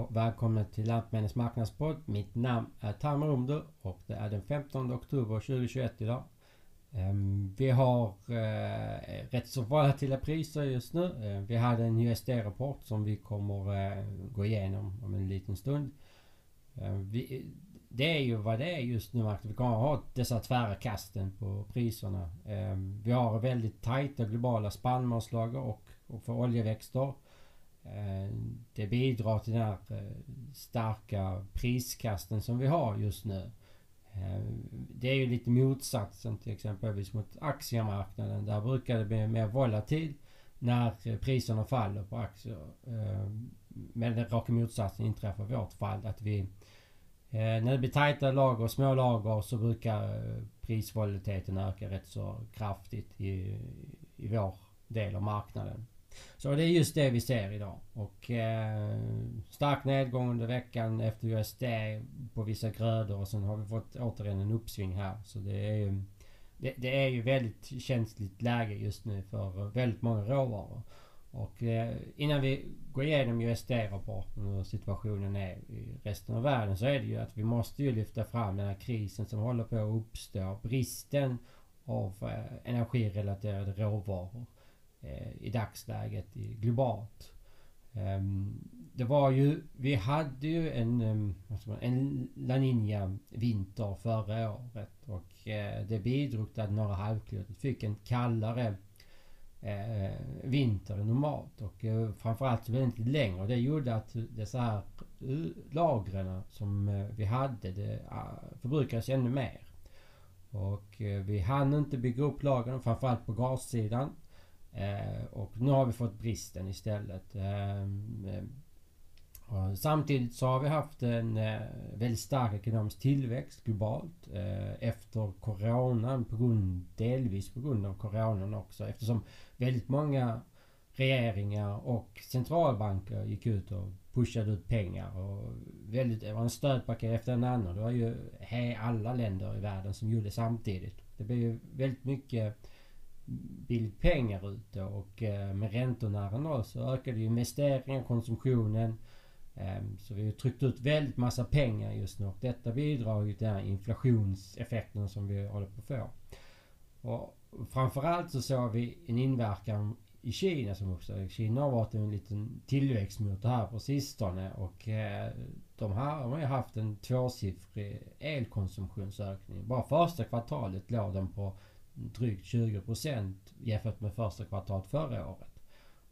och välkomna till Lantmännens marknadspodd. Mitt namn är Tarmo Romdu och det är den 15 oktober 2021 idag. Ehm, vi har eh, rätt så volatila priser just nu. Ehm, vi hade en USD-rapport som vi kommer eh, gå igenom om en liten stund. Ehm, det är ju vad det är just nu. Vi kommer ha dessa tvära kasten på priserna. Vi har väldigt tajta globala spannmålslager och, och för oljeväxter. Eh, det bidrar till den här eh, starka priskasten som vi har just nu. Eh, det är ju lite motsatsen till exempelvis mot aktiemarknaden. Där brukar det bli mer volatil när priserna faller på aktier. Men den raka motsatsen inträffar i vårt fall. Att vi, när det blir tajta lager och små lager så brukar prisvolatiliteten öka rätt så kraftigt i, i vår del av marknaden. Så det är just det vi ser idag. Och eh, stark nedgång under veckan efter USD på vissa grödor och sen har vi fått återigen en uppsving här. Så det är ju det, det är ju väldigt känsligt läge just nu för väldigt många råvaror. Och eh, innan vi går igenom USD-rapporten och hur situationen är i resten av världen så är det ju att vi måste ju lyfta fram den här krisen som håller på att uppstå. Bristen av eh, energirelaterade råvaror eh, Eh, i dagsläget i, globalt. Ehm, det var ju, vi hade ju en, ehm, en La Nina vinter förra året och eh, det bidrog till att norra halvklotet fick en kallare eh, vinter än normalt och framförallt väldigt längre. Det gjorde att dessa här lagren som vi hade det ah, förbrukades ännu mer. Och vi hann inte bygga upp lagren framförallt på gassidan. Eh, och nu har vi fått bristen istället. Eh, eh samtidigt så har vi haft en eh, väldigt stark ekonomisk tillväxt globalt eh, efter coronan, på grund, delvis på grund av coronan också eftersom väldigt många regeringar och centralbanker gick ut och pushade ut pengar. Och väldigt, det var en stödpaket efter en annan. Det var ju alla länder i världen som gjorde samtidigt. Det blev ju väldigt mycket billigt pengar ute och eh, med räntorna då så ökade ju investeringar, konsumtionen. Ehm, så vi har tryckt ut väldigt massa pengar just nu och detta bidrar ju till den här inflationseffekten som vi håller på att få. Och framförallt så såg vi en inverkan i Kina som uppstod. Kina har varit en liten tillväxtmotor här på sistone och eh, de här har ju haft en tvåsiffrig elkonsumtionsökning. Bara första kvartalet låg de på drygt 20 procent jämfört med första kvartalet förra året.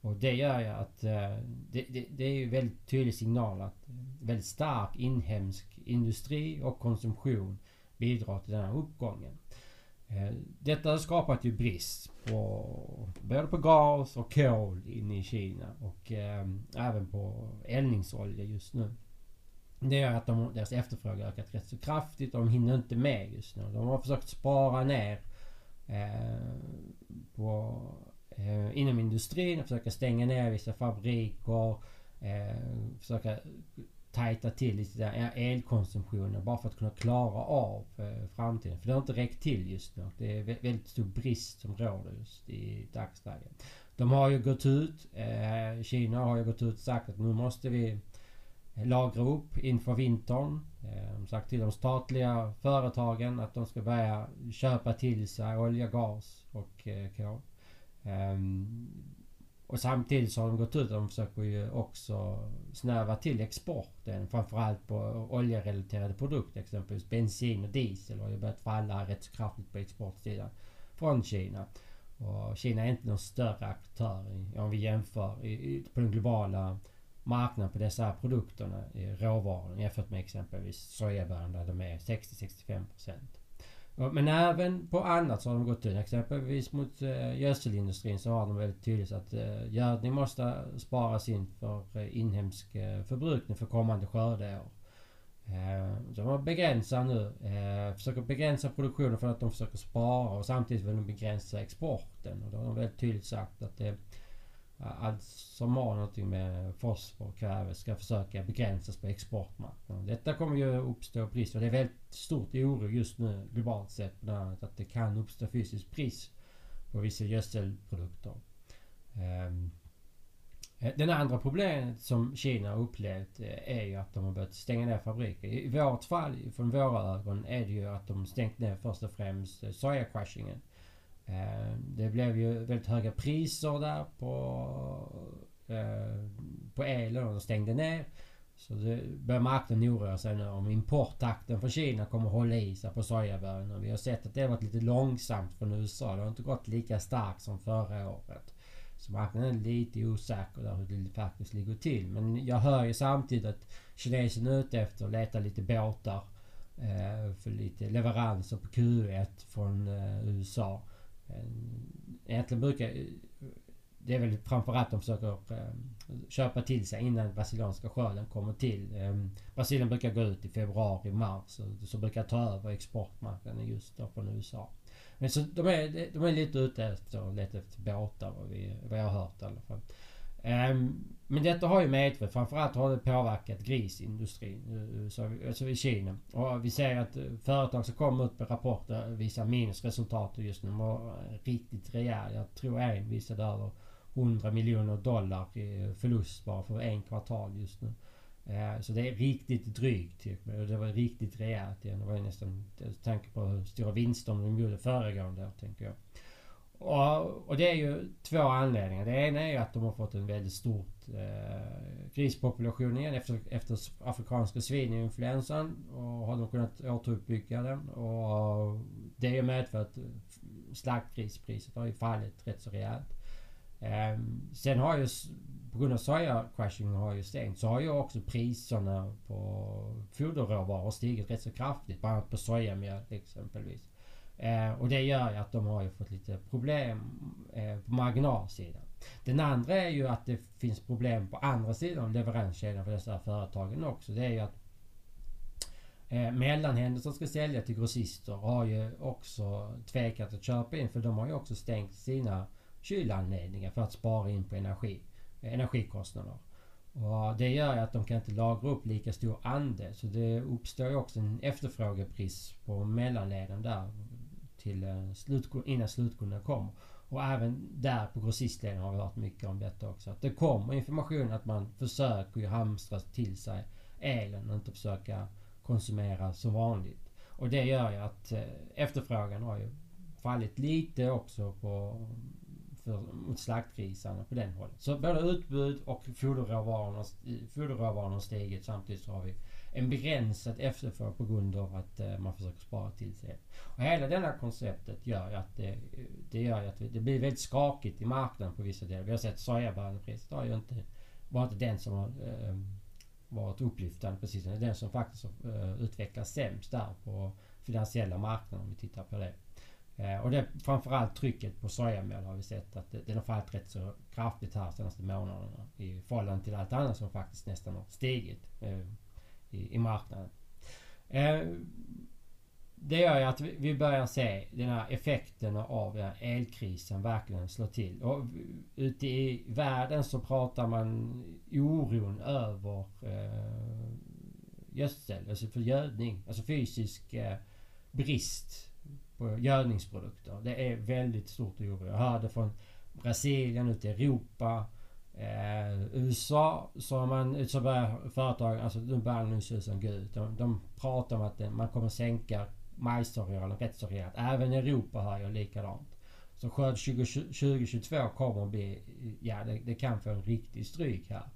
Och det gör ju att eh, det, det, det, är ju väldigt tydlig signal att väldigt stark inhemsk industri och konsumtion bidrar till den här uppgången. Eh, detta har skapat ju brist på både på gas och kol inne i Kina och eh, även på eldningsolja just nu. Det gör att de, deras efterfrågan ökat rätt så kraftigt och de hinner inte med just nu. De har försökt spara ner Eh, på, eh, inom industrin, försöka stänga ner vissa fabriker, eh, försöka tajta till lite där elkonsumtionen bara för att kunna klara av eh, framtiden. För det har inte räckt till just nu. Det är väldigt stor brist som råder just i dagsläget. De har ju gått ut, eh, Kina har ju gått ut och sagt att nu måste vi lagra upp inför vintern. Eh, sagt till de statliga företagen att de ska börja köpa till sig olja, gas och eh, kol. Ehm, och samtidigt så har de gått ut och de försöker ju också snäva till exporten. Framförallt på oljerelaterade produkter. Exempelvis bensin och diesel har ju börjat falla rätt så kraftigt på exportsidan från Kina. Och Kina är inte någon större aktör om vi jämför i, på den globala marknad på dessa produkterna, råvarorna jämfört med exempelvis sojabönan där de är 60-65%. Men även på annat så har de gått in. Exempelvis mot eh, gödselindustrin så har de väldigt tydligt att eh, gödning måste sparas in för eh, inhemsk eh, förbrukning för kommande skördeår. Eh, de begränsar nu, eh, försöker begränsa produktionen för att de försöker spara och samtidigt vill de begränsa exporten. Och då har de väldigt tydligt sagt att eh, allt som har någonting med fosfor och kväve ska försöka begränsas på exportmarknaden. Detta kommer ju uppstå brist och det är väldigt stort oro just nu globalt sett bland annat att det kan uppstå fysisk brist på vissa gödselprodukter. Ehm, den andra problemet som Kina har upplevt eh, är ju att de har börjat stänga ner fabriker. I vårt fall, från våra ögon, är det ju att de stängt ner först och främst eh, sojacrushingen. Eh, det blev ju väldigt höga priser där på, eh, på elen och de stängde ner. Så det börjar marknaden oroa sig nu om importtakten från Kina kommer hålla i sig på sojabönorna. Vi har sett att det har varit lite långsamt från USA. Det har inte gått lika starkt som förra året. Så marknaden är lite osäker där hur det faktiskt ligger till. Men jag hör ju samtidigt att kineserna är ute efter att leta lite båtar eh, för lite leveranser på Q1 från eh, USA. Eh, egentligen brukar... Eh, det är väl framförallt att de försöker eh, köpa till sig innan brasilianska skörden kommer till. Brasilien brukar gå ut i februari, mars. Så, så brukar ta över exportmarknaden just då från USA. Men så de är, de är lite ute efter, lite efter båtar vad, vi, vad jag har hört i alla fall. Um, men detta har ju medfört, framförallt har det påverkat grisindustrin eh, eh, så, alltså i Kina. Och vi ser att eh, företag som kommer ut med rapporter visar minusresultat just nu. De var riktigt rejäl. Jag tror en visade över 100 miljoner dollar i förlust bara för en kvartal just nu. Så det är riktigt drygt. Och Det var riktigt rejält igen. Det var nästan... Jag tänker på hur stora vinster de gjorde föregående år, tänker jag. Och, och, det är ju två anledningar. Det ena är ju att de har fått en väldigt stor eh, grispopulation igen efter, efter afrikanska svininfluensan. Och har de kunnat återuppbygga den. Och det har ju medfört slaktgrispriset har ju fallit rätt så rejält. Eh, sen har ju på grund av soja-crashing har ju stängt så har ju också priserna på foderråvaror stigit rätt så kraftigt. Bland annat på sojamjöl exempelvis. Eh, och det gör ju att de har ju fått lite problem eh, på marginalsidan. Den andra är ju att det finns problem på andra sidan leveranskedjan för dessa företagen också. Det är ju att eh, mellanhänder som ska sälja till grossister har ju också tvekat att köpa in för de har ju också stängt sina kylanläggningar för att spara in på energi eh, energikostnader. Och det gör ju att de kan inte lagra upp lika stor andel. Så det uppstår ju också en efterfrågepris på mellanleden där till eh, innan slutkunden kommer. Och även där på grossistleden har vi hört mycket om detta också. Att det kommer information att man försöker ju hamstra till sig elen och inte försöka konsumera som vanligt. Och det gör ju att eh, efterfrågan har ju fallit lite också på för, mot slaktgrisarna på den hållet. Så både utbud och foderråvarorna har stigit samtidigt så har vi en begränsad efterfrågan på grund av att eh, man försöker spara till sig. Och hela denna konceptet gör ju att det, det gör att det blir väldigt skakigt i marknaden på vissa delar. Vi har sett sojabönepriset har ju inte varit den som har eh, varit upplyftande precis. Det är den som faktiskt har eh, utvecklats sämst där på finansiella marknaden om vi tittar på det. Eh, och det framförallt trycket på sojamjöl har vi sett att det, det har fallit rätt så kraftigt här de senaste månaderna i förhållande till allt annat som faktiskt nästan har stigit eh, i, i marknaden. Eh, det gör ju att vi, vi börjar se den här effekten av den här elkrisen verkligen slå till. Och ute i världen så pratar man oron över eh, gödsel, alltså för gödning, alltså fysisk eh, brist på gödningsprodukter. Det är väldigt stort oro. Jag hörde från Brasilien ute i Europa. Eh, USA så har man, så börjar företag, alltså nu börjar nu se som gud. De, de pratar om att man kommer sänka majsarealen rätt så rejält. Även Europa hör jag likadant. Så skörd 2022 kommer att bli, ja det, det kan få en riktig stryk här.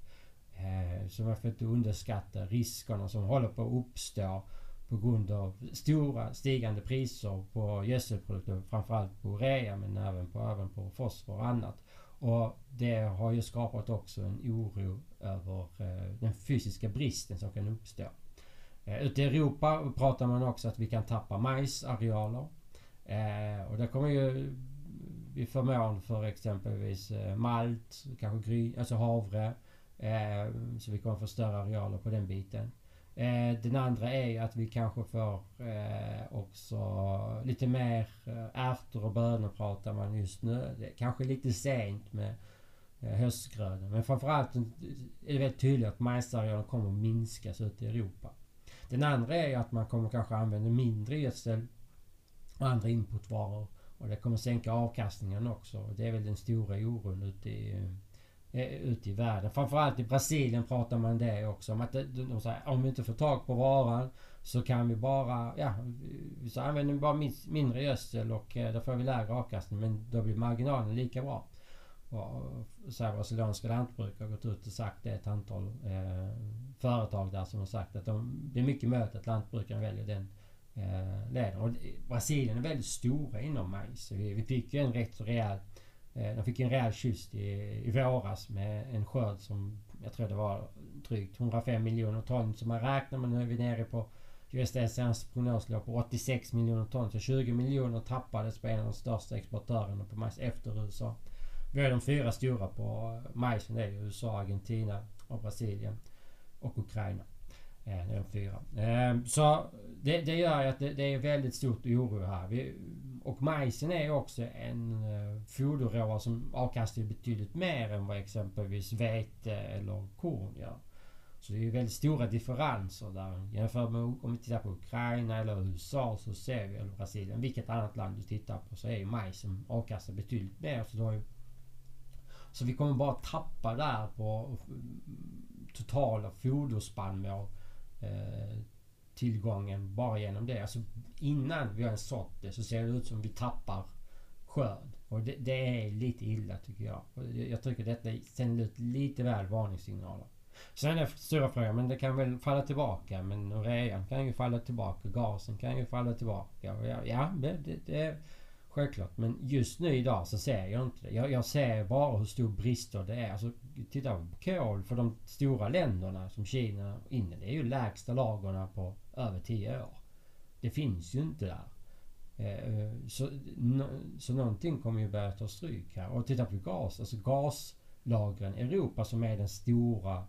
Eh, så man får inte underskatta riskerna som håller på att uppstå på grund av stora stigande priser på gödselprodukter, framförallt på urea men även på, även på fosfor och annat. Och det har ju skapat också en oro över eh, den fysiska bristen som kan uppstå. Eh, ute i Europa pratar man också att vi kan tappa majsarealer. Eh, och det kommer ju bli förmån för exempelvis malt, kanske gry, alltså havre. Så vi kommer få större arealer på den biten. Eh, den andra är att vi kanske får eh, också lite mer eh, ärtor och bönor pratar man just nu. Det är kanske lite sent med höstgrödor. Men framförallt är det väldigt tydligt att majsarealen kommer att minskas ute i Europa. Den andra är att man kommer kanske använda mindre gödsel och andra inputvaror. Och det kommer sänka avkastningen också. Det är väl den stora oron ute i Eh, ute i världen. Framförallt i Brasilien pratar man det också om att de säger om vi inte får tag på varan så kan vi bara, ja, så använder vi bara mindre gödsel och eh, då får vi lägre avkastning men då blir marginalen lika bra. Och så här, brasilianska lantbrukare har gått ut och sagt det ett antal eh, företag där som har sagt att de, det är mycket möjligt att lantbrukaren väljer den eh, leden. Och Brasilien är väldigt stora inom majs. Vi, vi fick ju en rätt så rejäl Eh, de fick en rejäl kyss i, i våras med en skörd som jag tror det var drygt 105 miljoner ton. Så man räknar med nu är vi nere på USDSNs prognos låg på 86 miljoner ton. Så 20 miljoner tappades på en av de största exportörerna på majs efter USA. Vi har de fyra stora på majsen. Det är USA, Argentina och Brasilien. Och Ukraina. Eh, det är de fyra. Eh, så det, det gör ju att det, det, är väldigt stort oro här. Vi, och majsen är också en eh, foderråvara som avkastar betydligt mer än vad exempelvis vete eller korn gör. Så det är väldigt stora differenser där. Jämfört med om vi tittar på Ukraina eller USA så ser vi, eller Brasilien, vilket annat land du tittar på så är ju majsen avkastar betydligt mer. Så, då så vi kommer bara tappa där på mm, totala foderspannmål eh, tillgången bara genom det. Alltså innan vi har ens sått det så ser det ut som vi tappar skörd. Och det, det är lite illa tycker jag. Jag tycker detta sänder ut lite väl varningssignaler. Sen är stora frågan, men det kan väl falla tillbaka. Men urean kan ju falla tillbaka. Gasen kan ju falla tillbaka. Och ja, ja det, det, det Självklart. Men just nu idag så ser jag inte det. Jag, jag ser bara hur stor brister det är. Alltså, titta på kol för de stora länderna som Kina och Indien. Det är ju lägsta lagren på över 10 år. Det finns ju inte där. Eh, eh, så, så någonting kommer ju börja ta stryk här. Och titta på gas. Alltså gaslagren. Europa som är den stora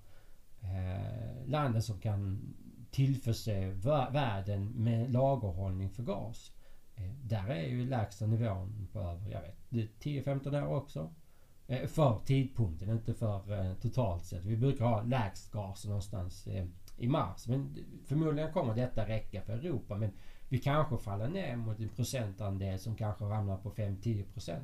eh, landet som kan tillförse världen med lagerhållning för gas. Eh, där är ju lägsta nivån på över, jag vet, 10-15 år också. Eh, för tidpunkten, inte för eh, totalt sett. Vi brukar ha lägst gas någonstans eh, i mars. Men förmodligen kommer detta räcka för Europa. Men vi kanske faller ner mot en procentandel som kanske ramlar på 5-10%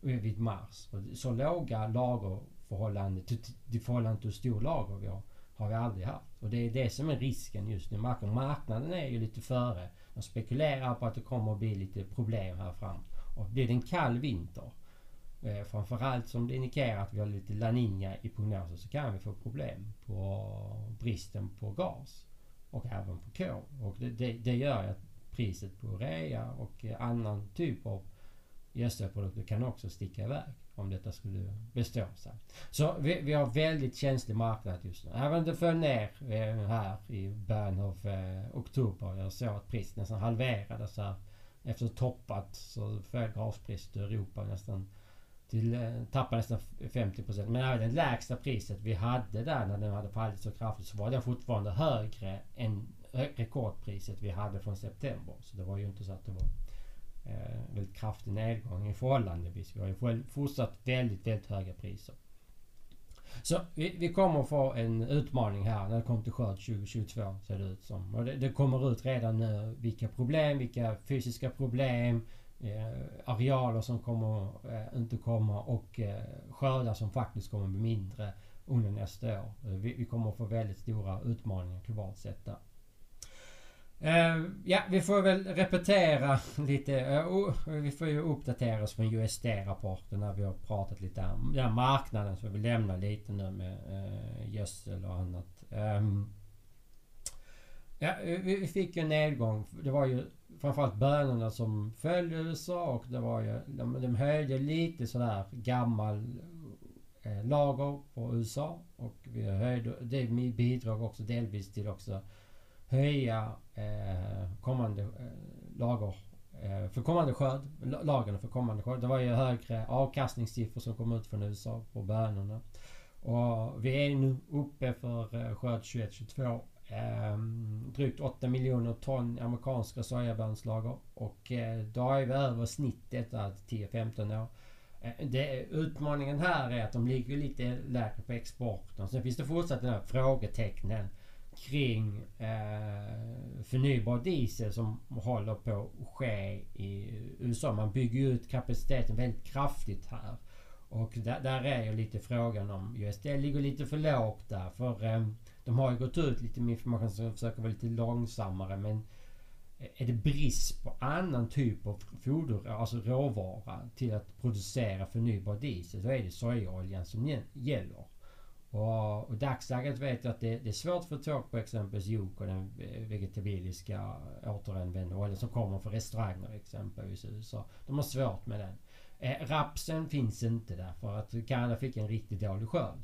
vid mars. Så låga lagerförhållanden i förhållande till hur stor lager vi har har vi aldrig haft. Och det är det som är risken just nu. Marknaden är ju lite före. De spekulerar på att det kommer att bli lite problem här fram. Och blir det en kall vinter eh, framförallt som det indikerar att vi har lite La Nina i prognosen så kan vi få problem på bristen på gas. Och även på kol. Och det, det, det gör att priset på urea och annan typ av gödselprodukter kan också sticka iväg om detta skulle bestå sig. Så vi, vi har väldigt känslig marknad just nu. Även om det föll ner eh, här i början av eh, oktober. Jag såg att priset nästan halverades här. Efter toppat så föll gaspriset i Europa nästan till, eh, tappade nästan 50% Men även det lägsta priset vi hade där när den hade fallit så kraftigt så var det fortfarande högre än rekordpriset vi hade från september. Så det var ju inte så att det var eh, väldigt kraftig nedgång i förhållandevis. Vi har ju fortsatt väldigt, väldigt höga priser. Så vi, vi kommer få en utmaning här när det kommer till skörd 2022 ser det ut som. Och det, det kommer ut redan nu vilka problem, vilka fysiska problem, eh, Eh, arealer som kommer eh, inte komma och eh, skördar som faktiskt kommer bli mindre under nästa år. Eh, vi, vi kommer få väldigt stora utmaningar globalt sett där. Uh, ja, vi får väl repetera lite. Uh, vi får ju uppdatera oss från USD-rapporten när vi har pratat lite om den marknaden. Så vi lämnar lite nu med uh, gödsel och annat. Um, ja, vi, vi fick en nedgång. Det var ju framförallt bönorna som följde USA och det var ju... De, de höjde lite sådär gammal eh, lager på USA. Och vi höjde... Det bidrog också delvis till också höja eh, kommande eh, lager eh, för kommande skörd. Lagren för kommande skörd. Det var ju högre avkastningssiffror som kom ut från USA på bönorna. Och vi är nu uppe för eh, skörd 21-22 eh, drygt 8 miljoner ton amerikanska sojabönslager. Och eh, då är vi över snittet 10-15 år. Eh, det, utmaningen här är att de ligger lite lägre på exporten. Sen finns det fortsatt den här frågetecknen kring eh, förnybar diesel som håller på att ske i USA. Man bygger ut kapaciteten väldigt kraftigt här. Och där, där är ju lite frågan om USD ligger lite för lågt där. För eh, de har ju gått ut lite med information som försöker vara lite långsammare men är det brist på annan typ av foder, alltså råvara till att producera förnybar diesel, då är det sojaoljan som gäller. Och, och dagsläget vet jag att det, det, är svårt för tåg tag på exempelvis jok och den vegetabiliska återanvända oljan. som kommer från restauranger exempelvis i USA. De har svårt med den. Eh, rapsen finns inte där för att Kanada fick en riktigt dålig skörd.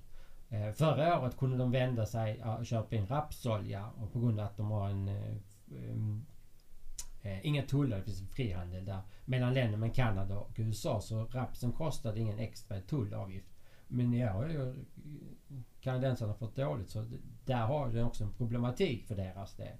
Eh, förra året kunde de vända sig och köpa in rapsolja och på grund av att de har en eh, Eh, inga tullar, det finns frihandel där. Mellan länder med Kanada och USA så rapsen kostade ingen extra tullavgift. Men i år har ju kanadensarna fått dåligt så där har den också en problematik för deras del.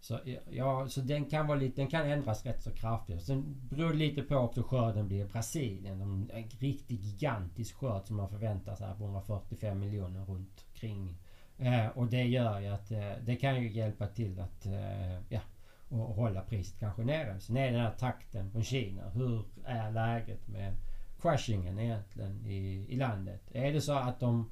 Så, ja, så den kan vara lite, den kan ändras rätt så kraftigt. Sen beror det lite på också skörden blir i Brasilien. En riktigt gigantisk skörd som man förväntar sig på 145 miljoner runt kring. Eh, och det gör ju att eh, det kan ju hjälpa till att eh, ja, och hålla priset kanske nere. Sen är den här takten från Kina. Hur är läget med crushingen egentligen i, i landet? Är det så att de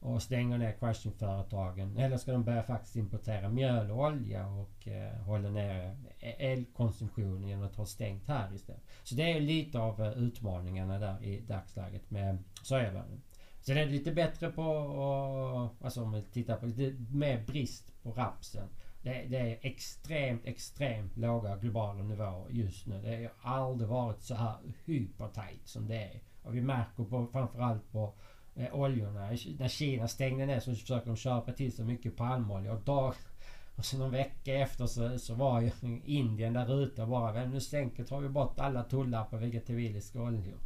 och stänger ner crushingföretagen eller ska de börja faktiskt importera mjöl och olja och eh, hålla ner eh, elkonsumtionen genom att ha stängt här istället. Så det är lite av eh, utmaningarna där i dagsläget med sojabönan. Sen är det lite bättre på, och, alltså om vi tittar på lite mer brist på rapsen. Det, det, är extremt, extremt låga globala nivåer just nu. Det har aldrig varit så här hypertight som det är. Och vi märker på, framförallt på eh, oljorna. När Kina stängde ner så försökte de köpa till sig mycket palmolja. Och, dag, och så någon vecka efter så, så var ju Indien där ute och bara nu stänker, tar vi bort alla tullar på vegetabiliska oljor.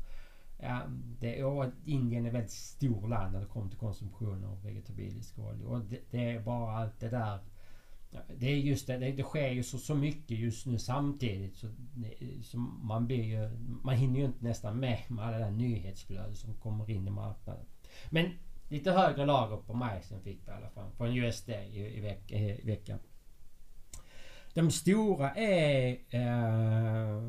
Ja, det, och Indien är ett väldigt stort land när det kommer till konsumtion av vegetabiliska oljor. Och det, det är bara allt det där det är just det, det, sker ju så, så mycket just nu samtidigt så, så man blir ju... Man hinner ju inte nästan med med alla den nyhetsflödet som kommer in i marknaden. Men lite högre lager på majsen fick vi i alla fall från USD i, i, veck, i veckan. De stora är... Eh,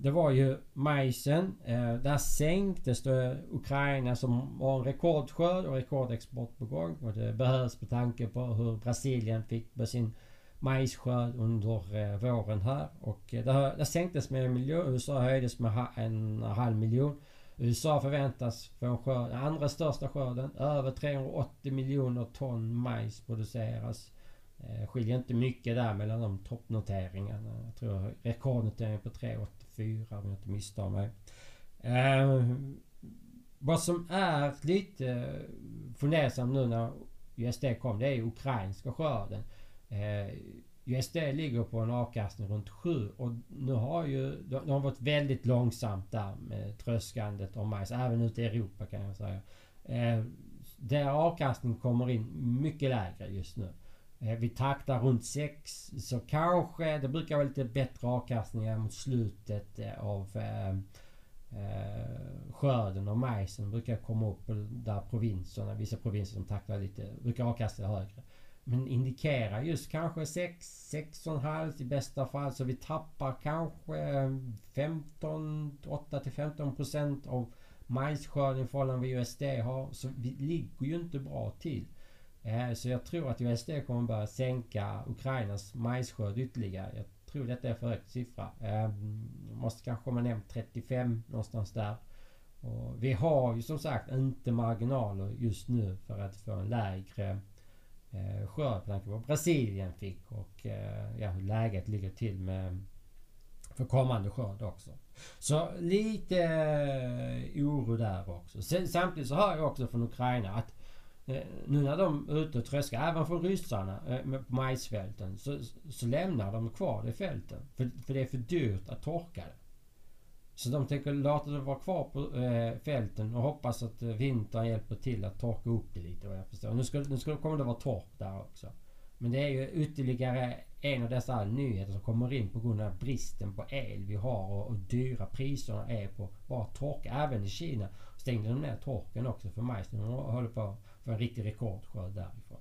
det var ju majsen. Eh, där sänktes det Ukraina som har en rekordskörd och rekordexport på gång. Och det behövs med tanke på hur Brasilien fick med sin majsskörd under eh, våren här. Och eh, det, det sänktes med en miljon. USA höjdes med en halv miljon. USA förväntas få en skörd, andra största skörden. Över 380 miljoner ton majs produceras. Eh, skiljer inte mycket där mellan de toppnoteringarna. Jag tror rekordnoteringen på 3,84 om jag inte misstar mig. Eh, vad som är lite fundersamt nu när USD kom, det är ukrainska skörden. Eh, USD ligger på en avkastning runt 7 och nu har ju... De har varit väldigt långsamt där med tröskandet av majs. Även ute i Europa kan jag säga. Eh, där avkastningen kommer in mycket lägre just nu. Eh, vi taktar runt 6 så kanske det brukar vara lite bättre avkastningar mot slutet eh, av eh, eh, skörden av majsen. brukar komma upp där provinserna, vissa provinser som taktar lite, brukar avkasta högre. Men indikerar just kanske 6, 6,5 i bästa fall. Så vi tappar kanske 15, 8 till 15 procent av majsskörden i förhållande till USD har. Så vi ligger ju inte bra till. Eh, så jag tror att USD kommer börja sänka Ukrainas majsskörd ytterligare. Jag tror detta är för högt siffra. Eh, måste kanske komma ner 35 någonstans där. Och vi har ju som sagt inte marginaler just nu för att få en lägre eh, skörd på tanke på vad Brasilien fick och eh, ja, hur läget ligger till med för kommande skörd också. Så lite eh, oro där också. Samtidigt så hör jag också från Ukraina att Eh, nu när de är ute och tröskar, även från ryssarna eh, på majsfälten, så, så lämnar de kvar det i fälten. För, för det är för dyrt att torka det. Så de tänker låta det vara kvar på eh, fälten och hoppas att eh, vintern hjälper till att torka upp det lite vad jag förstår. Nu, ska, nu ska, kommer det vara torrt där också. Men det är ju ytterligare en av dessa nyheter som kommer in på grund av bristen på el vi har och, och dyra priserna är på bara torka. Även i Kina stängde de ner torken också för majsen. De håller på för en riktig rekordskörd därifrån.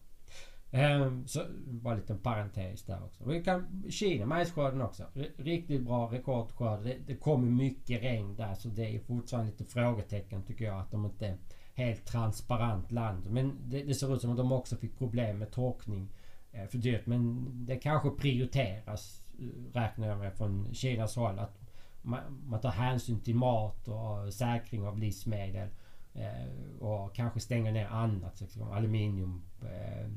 Um, så bara en liten parentes där också. Vi kan, Kina, majsskörden också. R riktigt bra rekordskörd. Det, det kommer mycket regn där så det är fortfarande lite frågetecken tycker jag att de inte är helt transparent land. Men det, det ser ut som att de också fick problem med torkning eh, för dyrt. Men det kanske prioriteras eh, räknar jag med från Kinas håll. Att man, man tar hänsyn till mat och säkring av livsmedel. Eh, och kanske stänger ner annat. Liksom, aluminium, eh,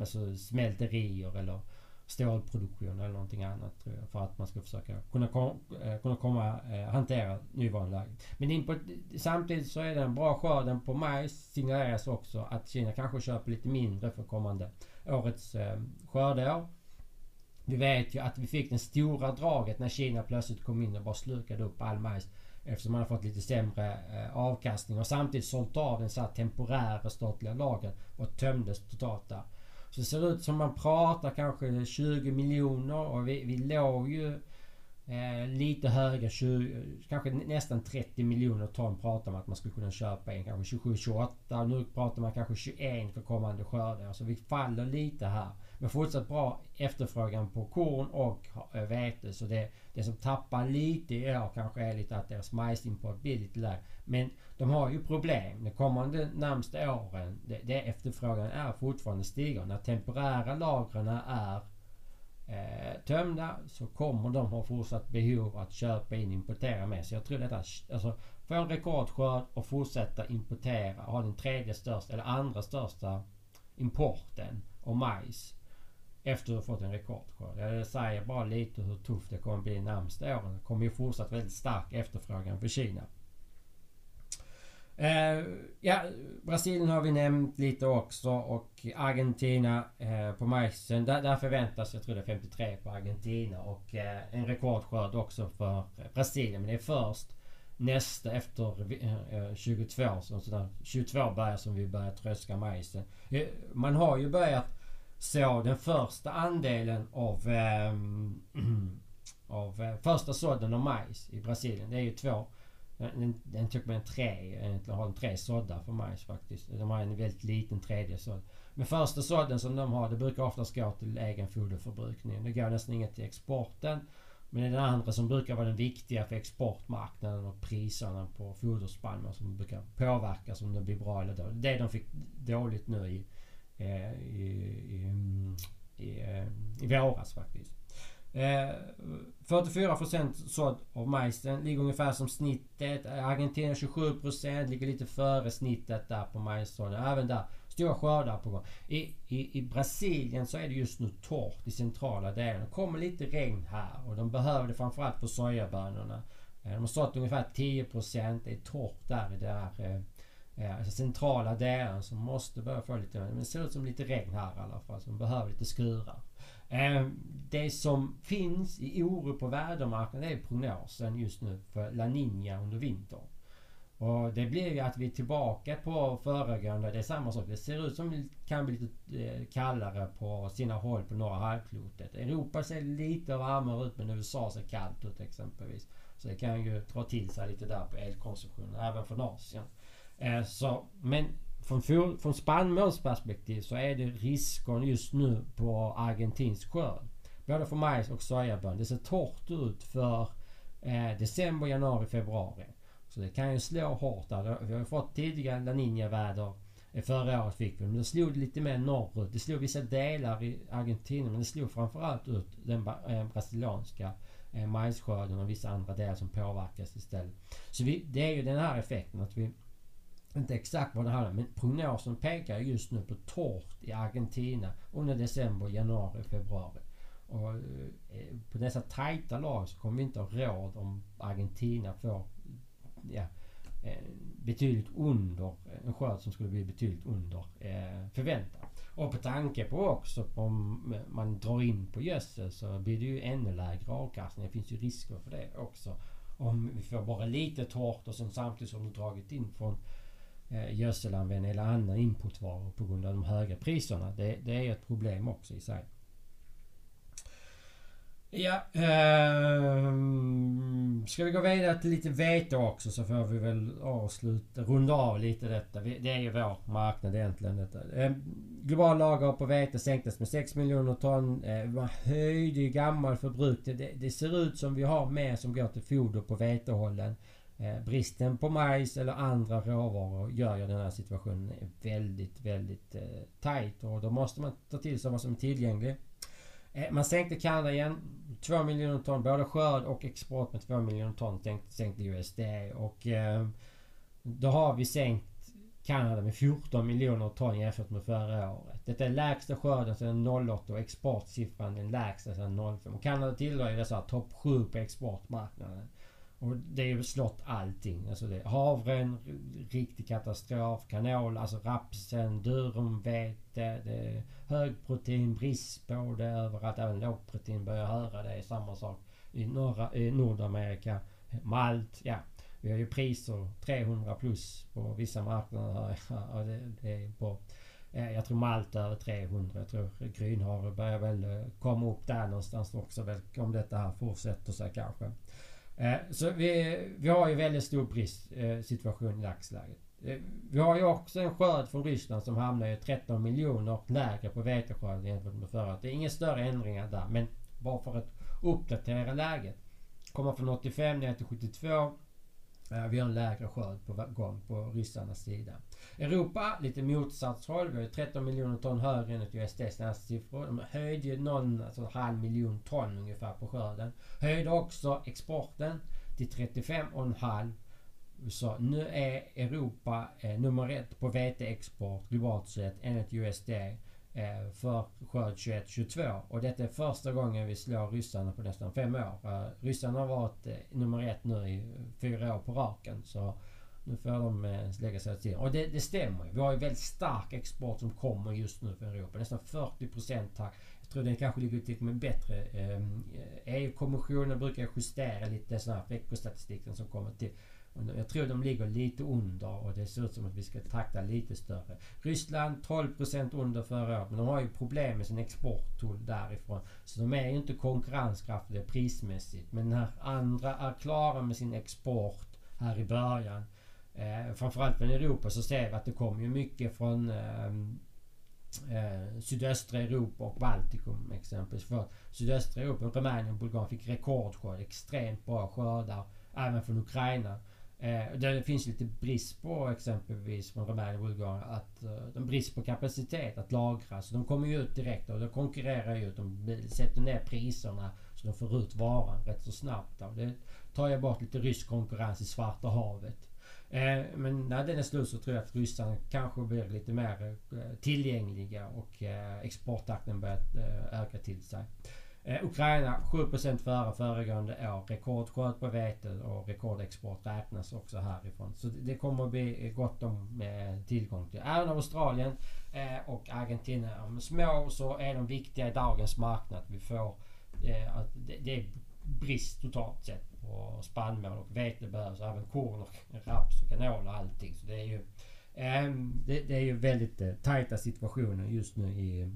alltså smälterier eller stålproduktion eller någonting annat tror jag. För att man ska försöka kunna, kom, eh, kunna komma, eh, hantera nuvarande läge. Men på, samtidigt så är den bra skörden på majs signaleras också att Kina kanske köper lite mindre för kommande årets eh, skördeår. Vi vet ju att vi fick det stora draget när Kina plötsligt kom in och bara slukade upp all majs. Eftersom man har fått lite sämre eh, avkastning och samtidigt sålt av den så här temporära statliga lagen och tömdes totalt där. Så det ser ut som man pratar kanske 20 miljoner och vi, vi låg ju eh, lite högre, 20, kanske nästan 30 miljoner ton pratar man att man skulle kunna köpa en, Kanske 27-28. Nu pratar man kanske 21 för kommande skördar. Så vi faller lite här. Men fortsatt bra efterfrågan på korn och eh, vete. Så det, det som tappar lite i år kanske är lite att deras majsimport blir lite lägre. Men de har ju problem. De kommande närmsta åren, det, det efterfrågan är fortfarande stigande. När temporära lagren är eh, tömda så kommer de ha fortsatt behov att köpa in och importera med. Så jag tror detta, alltså få en rekordskörd och fortsätta importera, ha den tredje största eller andra största importen av majs efter att ha fått en rekordskörd. Jag säger bara lite hur tufft det kommer bli de närmsta åren. Det kommer ju fortsatt väldigt stark efterfrågan för Kina. Eh, ja, Brasilien har vi nämnt lite också och Argentina eh, på majsen. Där, där förväntas, jag tror det är 53 på Argentina och eh, en rekordskörd också för Brasilien. Men det är först nästa efter eh, 22 så sådär, 22 börjar som vi börjar tröska majsen. Eh, man har ju börjat så den första andelen av, eh, av eh, första sådden av majs i Brasilien. Det är ju två den, den tog med en tre. Egentligen har de tre såddar för majs faktiskt. De har en väldigt liten tredje sådd. Men första sådden som de har det brukar oftast gå till egen foderförbrukning. Det går nästan inget till exporten. Men det är den andra som brukar vara den viktiga för exportmarknaden och priserna på foderspannmål som brukar påverkas om det blir bra eller dåligt. Det de fick dåligt nu i, Eh, i, i, i, eh, i, våras faktiskt. Eh, 44 procent sådd av majsen. Ligger ungefär som snittet. Argentina 27 procent. Ligger lite före snittet där på majssådden. Även där stora skördar på gång. I, i, I Brasilien så är det just nu torrt i centrala delen. Det kommer lite regn här och de behöver det framförallt på sojabönorna. Eh, de har sått ungefär 10 procent. Det är torrt där i det här eh, alltså centrala delen som måste börja få lite... Men det ser ut som lite regn här i alla fall. Som behöver lite skurar. Ehm, det som finns i oro på vädermarknaden är prognosen just nu för La Nina under vintern. Och det blir ju att vi är tillbaka på föregående. Det är samma sak. Det ser ut som det kan bli lite eh, kallare på sina håll på norra halvklotet. Europa ser lite varmare ut men USA ser kallt ut exempelvis. Så det kan ju dra till sig lite där på elkonsumtionen även från Asien. Eh, så, men från, från spannmålsperspektiv så är det risken just nu på argentinsk skörd. Både för majs och sojabön. Det ser torrt ut för eh, december, januari, februari. Så det kan ju slå hårt där. Vi har ju fått tidigare La Nina-väder. Eh, förra året fick vi men det slog lite mer norrut. Det slog vissa delar i Argentina men det slog framförallt ut den eh, brasilianska majsskörden och vissa andra delar som påverkas istället. Så vi, det är ju den här effekten att vi inte exakt vad det handlar om men prognosen pekar just nu på torrt i Argentina under december, januari, februari. Och eh, på dessa tajta lag så kommer vi inte ha råd om Argentina får ja, eh, betydligt under en skörd som skulle bli betydligt under eh, förväntan. Och på tanke på också om man drar in på gödsel så blir det ju ännu lägre avkastning. Det finns ju risker för det också. Om vi får bara lite torrt och sen samtidigt som du dragit in från eh, gödselanvändning eller andra inputvaror på grund av de höga priserna. Det, det är ett problem också i sig. Ja, eh, ska vi gå vidare till lite vete också så får vi väl avsluta, runda av lite detta. Det är ju vår marknad egentligen detta. Eh, global lager på vete sänktes med 6 miljoner ton. Eh, man höjde ju gammal förbrukning. Det, det ser ut som vi har mer som går till foder på vetehållen. Eh, bristen på majs eller andra råvaror gör ju den här situationen väldigt, väldigt eh, tight och då måste man ta till sig vad som är tillgängligt. Eh, man sänkte Kanada igen. 2 miljoner ton. Både skörd och export med 2 miljoner ton sänkte USD. Och eh, då har vi sänkt Kanada med 14 miljoner ton jämfört med förra året. Detta är lägsta skörden sedan 08 och exportsiffran den lägsta sedan 05. Och Kanada tillhör ju dessa topp 7 på exportmarknaden. Och det är ju slått allting. Alltså det, havren, riktig katastrof. Kanol, alltså rapsen, durumvete. Det är högprotein, brist på det överallt. Även lågprotein börjar höra det. är samma sak i, norra, i Nordamerika. Malt, ja. Vi har ju priser 300 plus på vissa marknader. Ja, det, det är på, jag tror malt över 300. Jag tror grynhavre börjar väl eh, komma upp där någonstans också. Om detta här fortsätter sig kanske. Eh, så vi, vi har ju väldigt stor bristsituation eh, i dagsläget. Eh, vi har ju också en skörd från Ryssland som hamnar ju 13 miljoner lägre på veteskörden jämfört med förra Det är inga större ändringar där men bara för att uppdatera läget. Kommer från 85 ner till 72. Eh, vi har en lägre skörd på gång på ryssarnas sida. Europa, lite motsatsroll. Vi har 13 miljoner ton högre enligt USDs senaste siffror. De höjde ju någon, alltså en halv miljon ton ungefär på skörden. Höjde också exporten till 35,5. Så nu är Europa eh, nummer ett på veteexport globalt sett enligt USD Eh, för skörd 21-22. Och detta är första gången vi slår ryssarna på nästan fem år. Eh, ryssarna har varit eh, nummer ett nu i fyra år på raken. Så nu får de lägga sig till. Och det, det stämmer Vi har ju väldigt stark export som kommer just nu från Europa. Nästan 40 procent här. Jag tror den kanske ligger lite med bättre. Ehm, e EU-kommissionen brukar justera lite sådana här veckostatistiken som kommer till. Jag tror de ligger lite under och det ser ut som att vi ska takta lite större. Ryssland 12% under förra året men de har ju problem med sin exporttull därifrån. Så de är ju inte konkurrenskraftiga prismässigt. Men när andra är klara med sin export här i början Eh, framförallt från Europa så ser vi att det kommer ju mycket från eh, eh, sydöstra Europa och Baltikum exempelvis. För sydöstra Europa, Rumänien och Bulgarien fick rekordskörd. Extremt bra skördar. Även från Ukraina. Eh, det finns lite brist på exempelvis från Rumänien och Bulgarien att eh, de brist på kapacitet att lagra. Så de kommer ju ut direkt och de konkurrerar ju ut. De sätter ner priserna så de får ut varan rätt så snabbt. Och det tar ju bort lite rysk konkurrens i Svarta havet. Eh, men när den är slut så tror jag att ryssarna kanske blir lite mer eh, tillgängliga och eh, exporttakten börjar eh, öka till sig. Eh, Ukraina 7% före föregående år. Rekordskörd på vete och rekordexport räknas också härifrån. Så det kommer att bli gott om eh, tillgång till. Även Australien eh, och Argentina. Om små så är de viktiga i dagens marknad. Vi får... Det är brist totalt sett på spannmål och vete behövs. Även korn och raps och kanol och allting. Så det är ju det, det, är ju väldigt eh, tajta situationer just nu i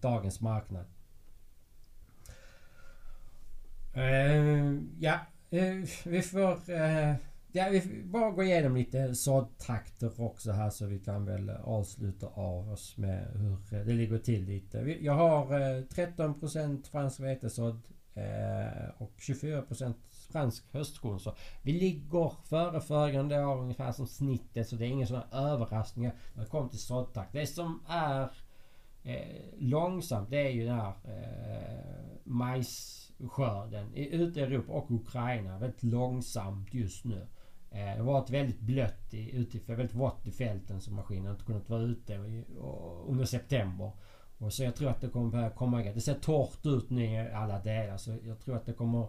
dagens marknad. Uh, ja, uh, vi får... Uh, ja, vi bara gå igenom lite såddtakter också här så vi kan väl avsluta av oss med hur det ligger till lite. Jag har 13% fransk vetesådd och 24% fransk höstkorn. Så vi ligger före föregående år ungefär som snittet så det är inga sådana överraskningar när det kommer till såddtakt. Det som är långsamt det är ju den här majs skörden i Ute i Europa och Ukraina väldigt långsamt just nu. Eh, det har varit väldigt blött i, ute, väldigt vått i fälten så maskinen inte kunnat vara ute i, under september. Och så jag tror att det kommer börja komma igång. Det ser torrt ut nu i alla delar så jag tror att det kommer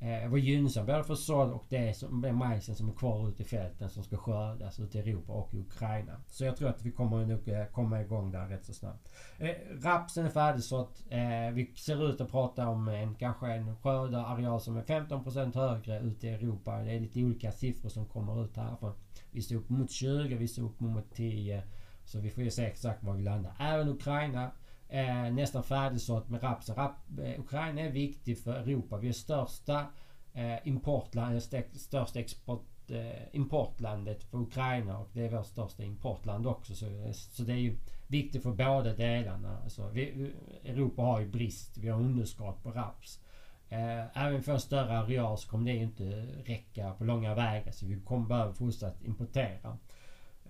eh, var gynnsam både för sådd och det som är majsen som är kvar ute i fälten som ska skördas ute i Europa och i Ukraina. Så jag tror att vi kommer nog eh, komma igång där rätt så snabbt. Eh, rapsen är färdigsådd. Eh, vi ser ut att prata om en kanske en skördeareal som är 15% högre ute i Europa. Det är lite olika siffror som kommer ut härifrån. Vi står upp mot 20, vi står upp mot 10. Så vi får ju se exakt var vi landar. Även Ukraina eh, nästan färdigsått med raps. Rap, eh, Ukraina är viktig för Europa. Vi är största eh, importland, största export, eh, importlandet för Ukraina och det är vårt största importland också. Så, eh, så det är ju viktigt för båda delarna. Alltså, vi, Europa har ju brist. Vi har underskott på raps. Eh, även för en större areal så kommer det inte räcka på långa vägar. Så vi kommer behöva fortsatt importera.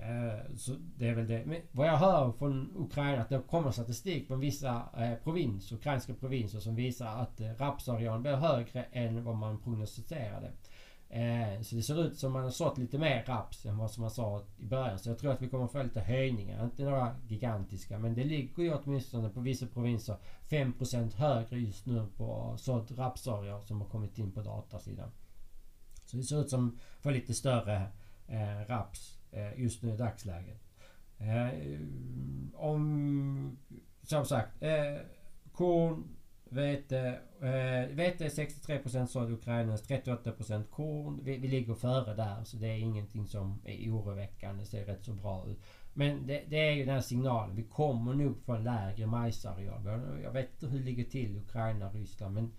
Eh, så det är väl det. Men vad jag hör från Ukraina att det kommer statistik från vissa eh, provinser, ukrainska provinser som visar att eh, rapsarealen blir högre än vad man prognostiserade. Eh, så det ser ut som man har sått lite mer raps än vad som man sa i början. Så jag tror att vi kommer få lite höjningar. Inte några gigantiska men det ligger ju åtminstone på vissa provinser 5% högre just nu på sådd rapsareal som har kommit in på datasidan. Så det ser ut som att få lite större eh, raps Eh, just nu i dagsläget. Eh, om... Som sagt. Eh, korn Vete, vete är 63% i Ukraina, 38% korn. Vi, vi ligger före där så det är ingenting som är oroväckande. Det ser rätt så bra ut. Men det, det är ju den här signalen. Vi kommer nog få en lägre majsareal. Jag vet inte hur det ligger till i Ukraina och Ryssland men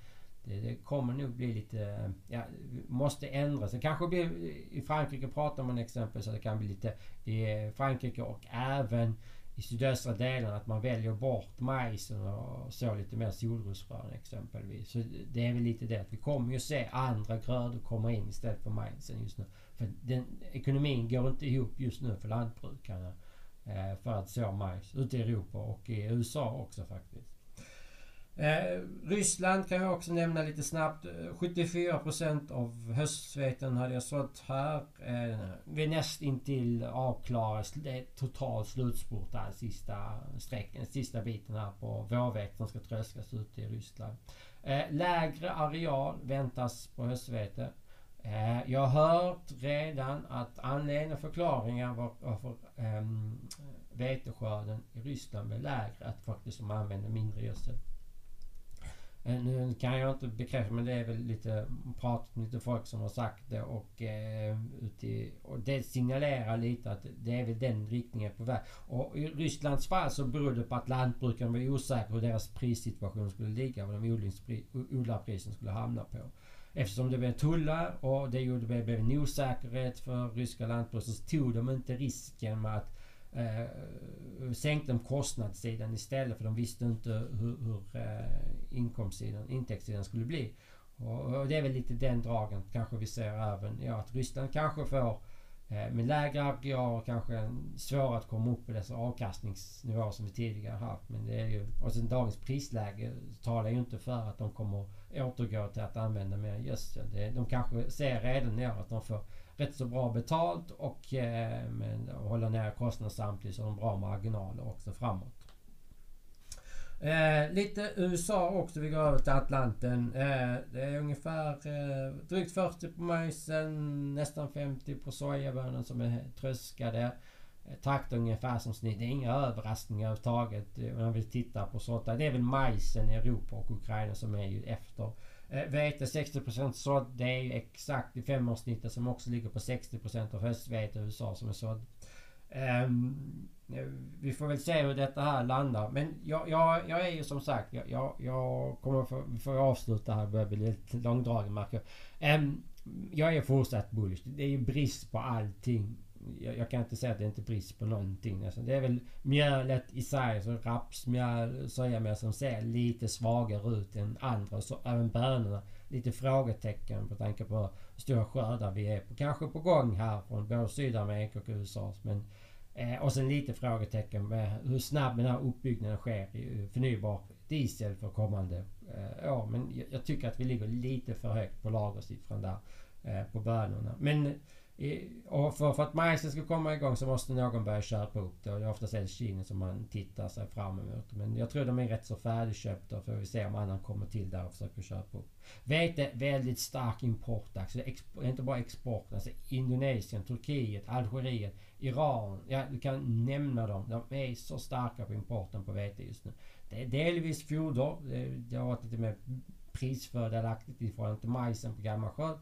det, det, kommer nog bli lite... Ja, måste ändras. Det kanske blir... I Frankrike pratar man exempelvis Så det kan bli lite... I Frankrike och även i sydöstra delarna att man väljer bort majsen och så lite mer solrosfrön exempelvis. Så det är väl lite det att vi kommer ju se andra grödor komma in istället för majsen just nu. För den, ekonomin går inte ihop just nu för lantbrukarna eh, för att så majs ute i Europa och i USA också faktiskt. Eh, Ryssland kan jag också nämna lite snabbt. Eh, 74% av höstsveten hade jag sått här. Eh, vi är näst intill avklarat. Det är total slutspurt där sista sträcken, sista biten här på vårvete som ska tröskas ut i Ryssland. Eh, lägre areal väntas på höstvete. Eh, jag har hört redan att anledningen och förklaringen varför eh, veteskörden i Ryssland blir lägre att faktiskt de använder mindre gödsel. Eh, nu kan jag inte bekräfta men det är väl lite pratat med lite folk som har sagt det och, eh, uti, och det signalerar lite att det är väl den riktningen på väg. Och i Rysslands fall så beror det på att lantbrukarna var osäkra hur deras prissituation skulle ligga. Vad de odlarprisen skulle hamna på. Eftersom det blev tullar och det gjorde det blev en osäkerhet för ryska lantbrukare så tog de inte risken med att eh, sänkte de kostnadssidan istället för de visste inte hur, hur eh, inkomstsidan, intäktssidan skulle bli. Och, och, det är väl lite den dragen kanske vi ser även, ja att Ryssland kanske får eh, med lägre areal kanske svårare att komma upp på dessa avkastningsnivåer som vi tidigare haft. Men det är ju, och sen dagens prisläge talar ju inte för att de kommer återgå till att använda mer gödsel. Det, de kanske ser redan nu att de får rätt så bra betalt och, eh, men, håller ner kostnaderna samtidigt som de har bra marginaler också framåt. Eh, lite USA också. Vi går över till Atlanten. Eh, det är ungefär eh, drygt 40 på majsen, nästan 50 på sojabönan som är tröskade. Eh, takt ungefär som snitt. Det är inga överraskningar överhuvudtaget eh, om man vill titta på sånt. Det är väl majsen i Europa och Ukraina som är ju efter. Eh, Vete 60% sådd. Det är ju exakt i femårssnittet som också ligger på 60% av höstvete i USA som är sådd. Um, vi får väl se hur detta här landar. Men jag, jag, jag är ju som sagt, jag, jag, kommer få, vi får avsluta här. Det börjar bli lite långdragen märker jag. Um, jag är fortsatt bullish. Det är ju brist på allting jag, jag, kan inte säga att det inte är brist på någonting. Alltså, det är väl mjölet i sig, så rapsmjöl, sojamjöl som ser lite svagare ut än andra. Så även bönorna. Lite frågetecken på tanke på hur stora skördar vi är på. Kanske på gång här från både Sydamerika och USA. Men, eh, och sen lite frågetecken med hur snabb den här uppbyggnaden sker i eh, förnybar diesel för kommande eh, år. Men jag, jag, tycker att vi ligger lite för högt på lagersiffran där eh, på bönorna. Men och för, för att majsen ska komma igång så måste någon börja köpa upp det. Och det är oftast Elkina som man tittar sig fram emot. Men jag tror de är rätt så färdigköpta. För vi se om annan kommer till där och försöker köpa upp. Vete väldigt stark import. Alltså inte bara export. Alltså Indonesien, Turkiet, Algeriet, Iran. Ja, du kan nämna dem. De är så starka på importen på vete just nu. Det är delvis foder. Det, det har varit lite mer prisfördelaktigt i förhållande till majsen på gammal skörd.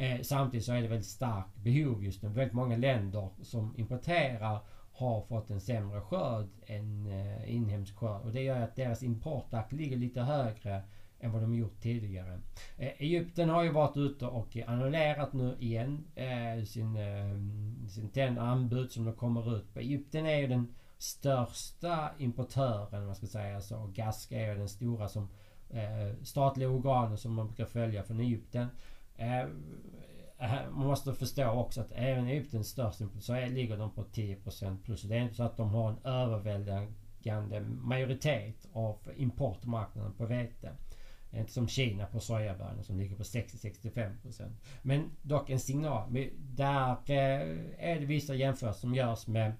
Eh, samtidigt så är det väldigt starkt behov just nu. Väldigt många länder som importerar har fått en sämre skörd än eh, inhemsk skörd. Och det gör att deras importakt ligger lite högre än vad de gjort tidigare. Eh, Egypten har ju varit ute och annullerat nu igen eh, sin, eh, sin ten anbud som de kommer ut på. Egypten är ju den största importören, man ska säga så. Och GASK är ju den stora som eh, statliga organen som man brukar följa från Egypten. Eh, man måste förstå också att även Egyptens största så är, ligger de på 10% plus. Det är inte så att de har en överväldigande majoritet av importmarknaden på vete. Inte som Kina på sojabönor som ligger på 60-65%. Men dock en signal. Där eh, är det vissa jämförelser som görs med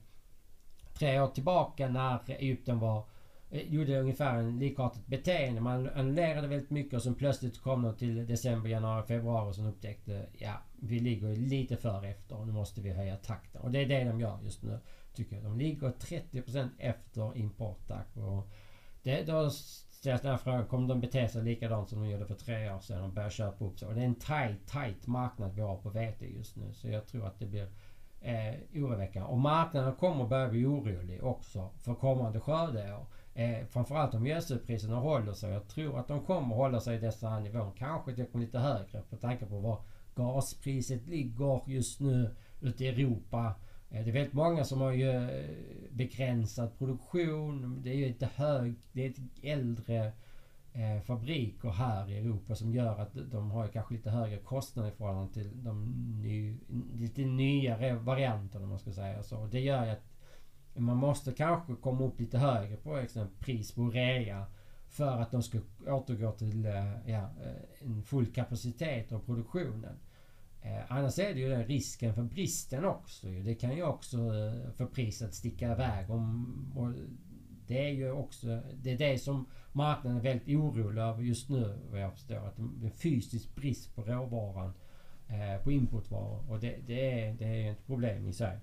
tre år tillbaka när Egypten var Eh, gjorde ungefär en likartat beteende. Man annullerade väldigt mycket och sen plötsligt kom de till december, januari, februari och sen upptäckte ja, vi ligger lite för efter och nu måste vi höja takten. Och det är det de gör just nu. Tycker jag. De ligger 30% efter importtakt. Och det, då ställs den här frågan, kommer de bete sig likadant som de gjorde för tre år sedan och börja köpa upp sig? Och det är en tight, tight marknad vi har på vete just nu. Så jag tror att det blir eh, oroväckande. Och marknaden kommer börja bli orolig också för kommande skördeår. Eh, framförallt om gödselpriserna håller sig. Jag tror att de kommer hålla sig i dessa nivån. Kanske till lite högre på tanke på var gaspriset ligger just nu ute i Europa. Eh, det är väldigt många som har ju eh, begränsad produktion. Det är ju lite hög, det är ett äldre eh, fabriker här i Europa som gör att de har kanske lite högre kostnader i förhållande till de ny, lite nyare varianterna om man ska säga så. Det gör ju att man måste kanske komma upp lite högre på exempel pris på rea för att de ska återgå till eh, ja, eh, en full kapacitet av produktionen. Eh, annars är det ju den risken för bristen också. Det kan ju också få priset sticka iväg. Om, och det är ju också det, är det som marknaden är väldigt orolig över just nu vad jag förstår. Att det är fysisk brist på råvaran på importvaror. Och det, det, är, det är ett problem i sig.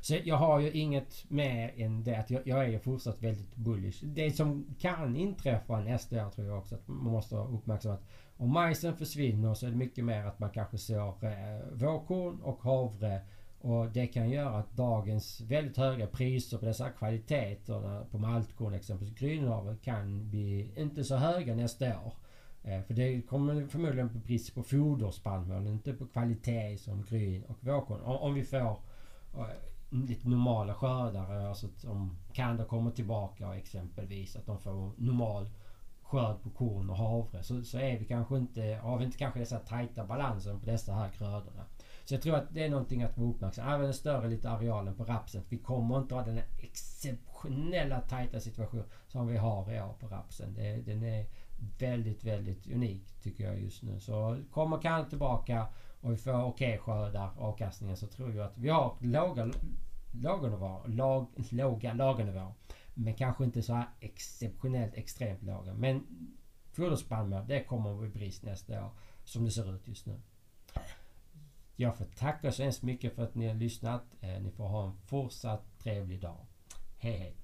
Så jag har ju inget mer än det att jag, jag är fortsatt väldigt bullish. Det som kan inträffa nästa år tror jag också att man måste ha uppmärksammat. Om majsen försvinner så är det mycket mer att man kanske sår eh, vårkorn och havre. Och det kan göra att dagens väldigt höga priser på dessa kvaliteter på maltkorn exempelvis grynhavre kan bli inte så höga nästa år. Eh, för det kommer förmodligen på brist på foderspannmål, inte på kvalitet som gryn och vårkorn. Om vi får eh, lite normala skördare. alltså att om Kanda kommer tillbaka exempelvis, att de får normal skörd på korn och havre så, så är vi kanske inte, har vi inte kanske dessa tajta balansen på dessa här grödorna. Så jag tror att det är någonting att vara uppmärksam. Även den större lite arealen på rapsen. Vi kommer inte ha den exceptionella tajta situation som vi har i år på rapsen. Det, den är väldigt, väldigt unik tycker jag just nu. Så kommer kan tillbaka och vi får okej okay skördar avkastningen så tror jag att vi har låga lagernivåer. Lag, låga lagernivåer. Men kanske inte så här exceptionellt extremt låga. Men foderspannmål, det kommer att bli brist nästa år. Som det ser ut just nu. Jag får tacka så hemskt mycket för att ni har lyssnat. Eh, ni får ha en fortsatt trevlig dag. Hej hej!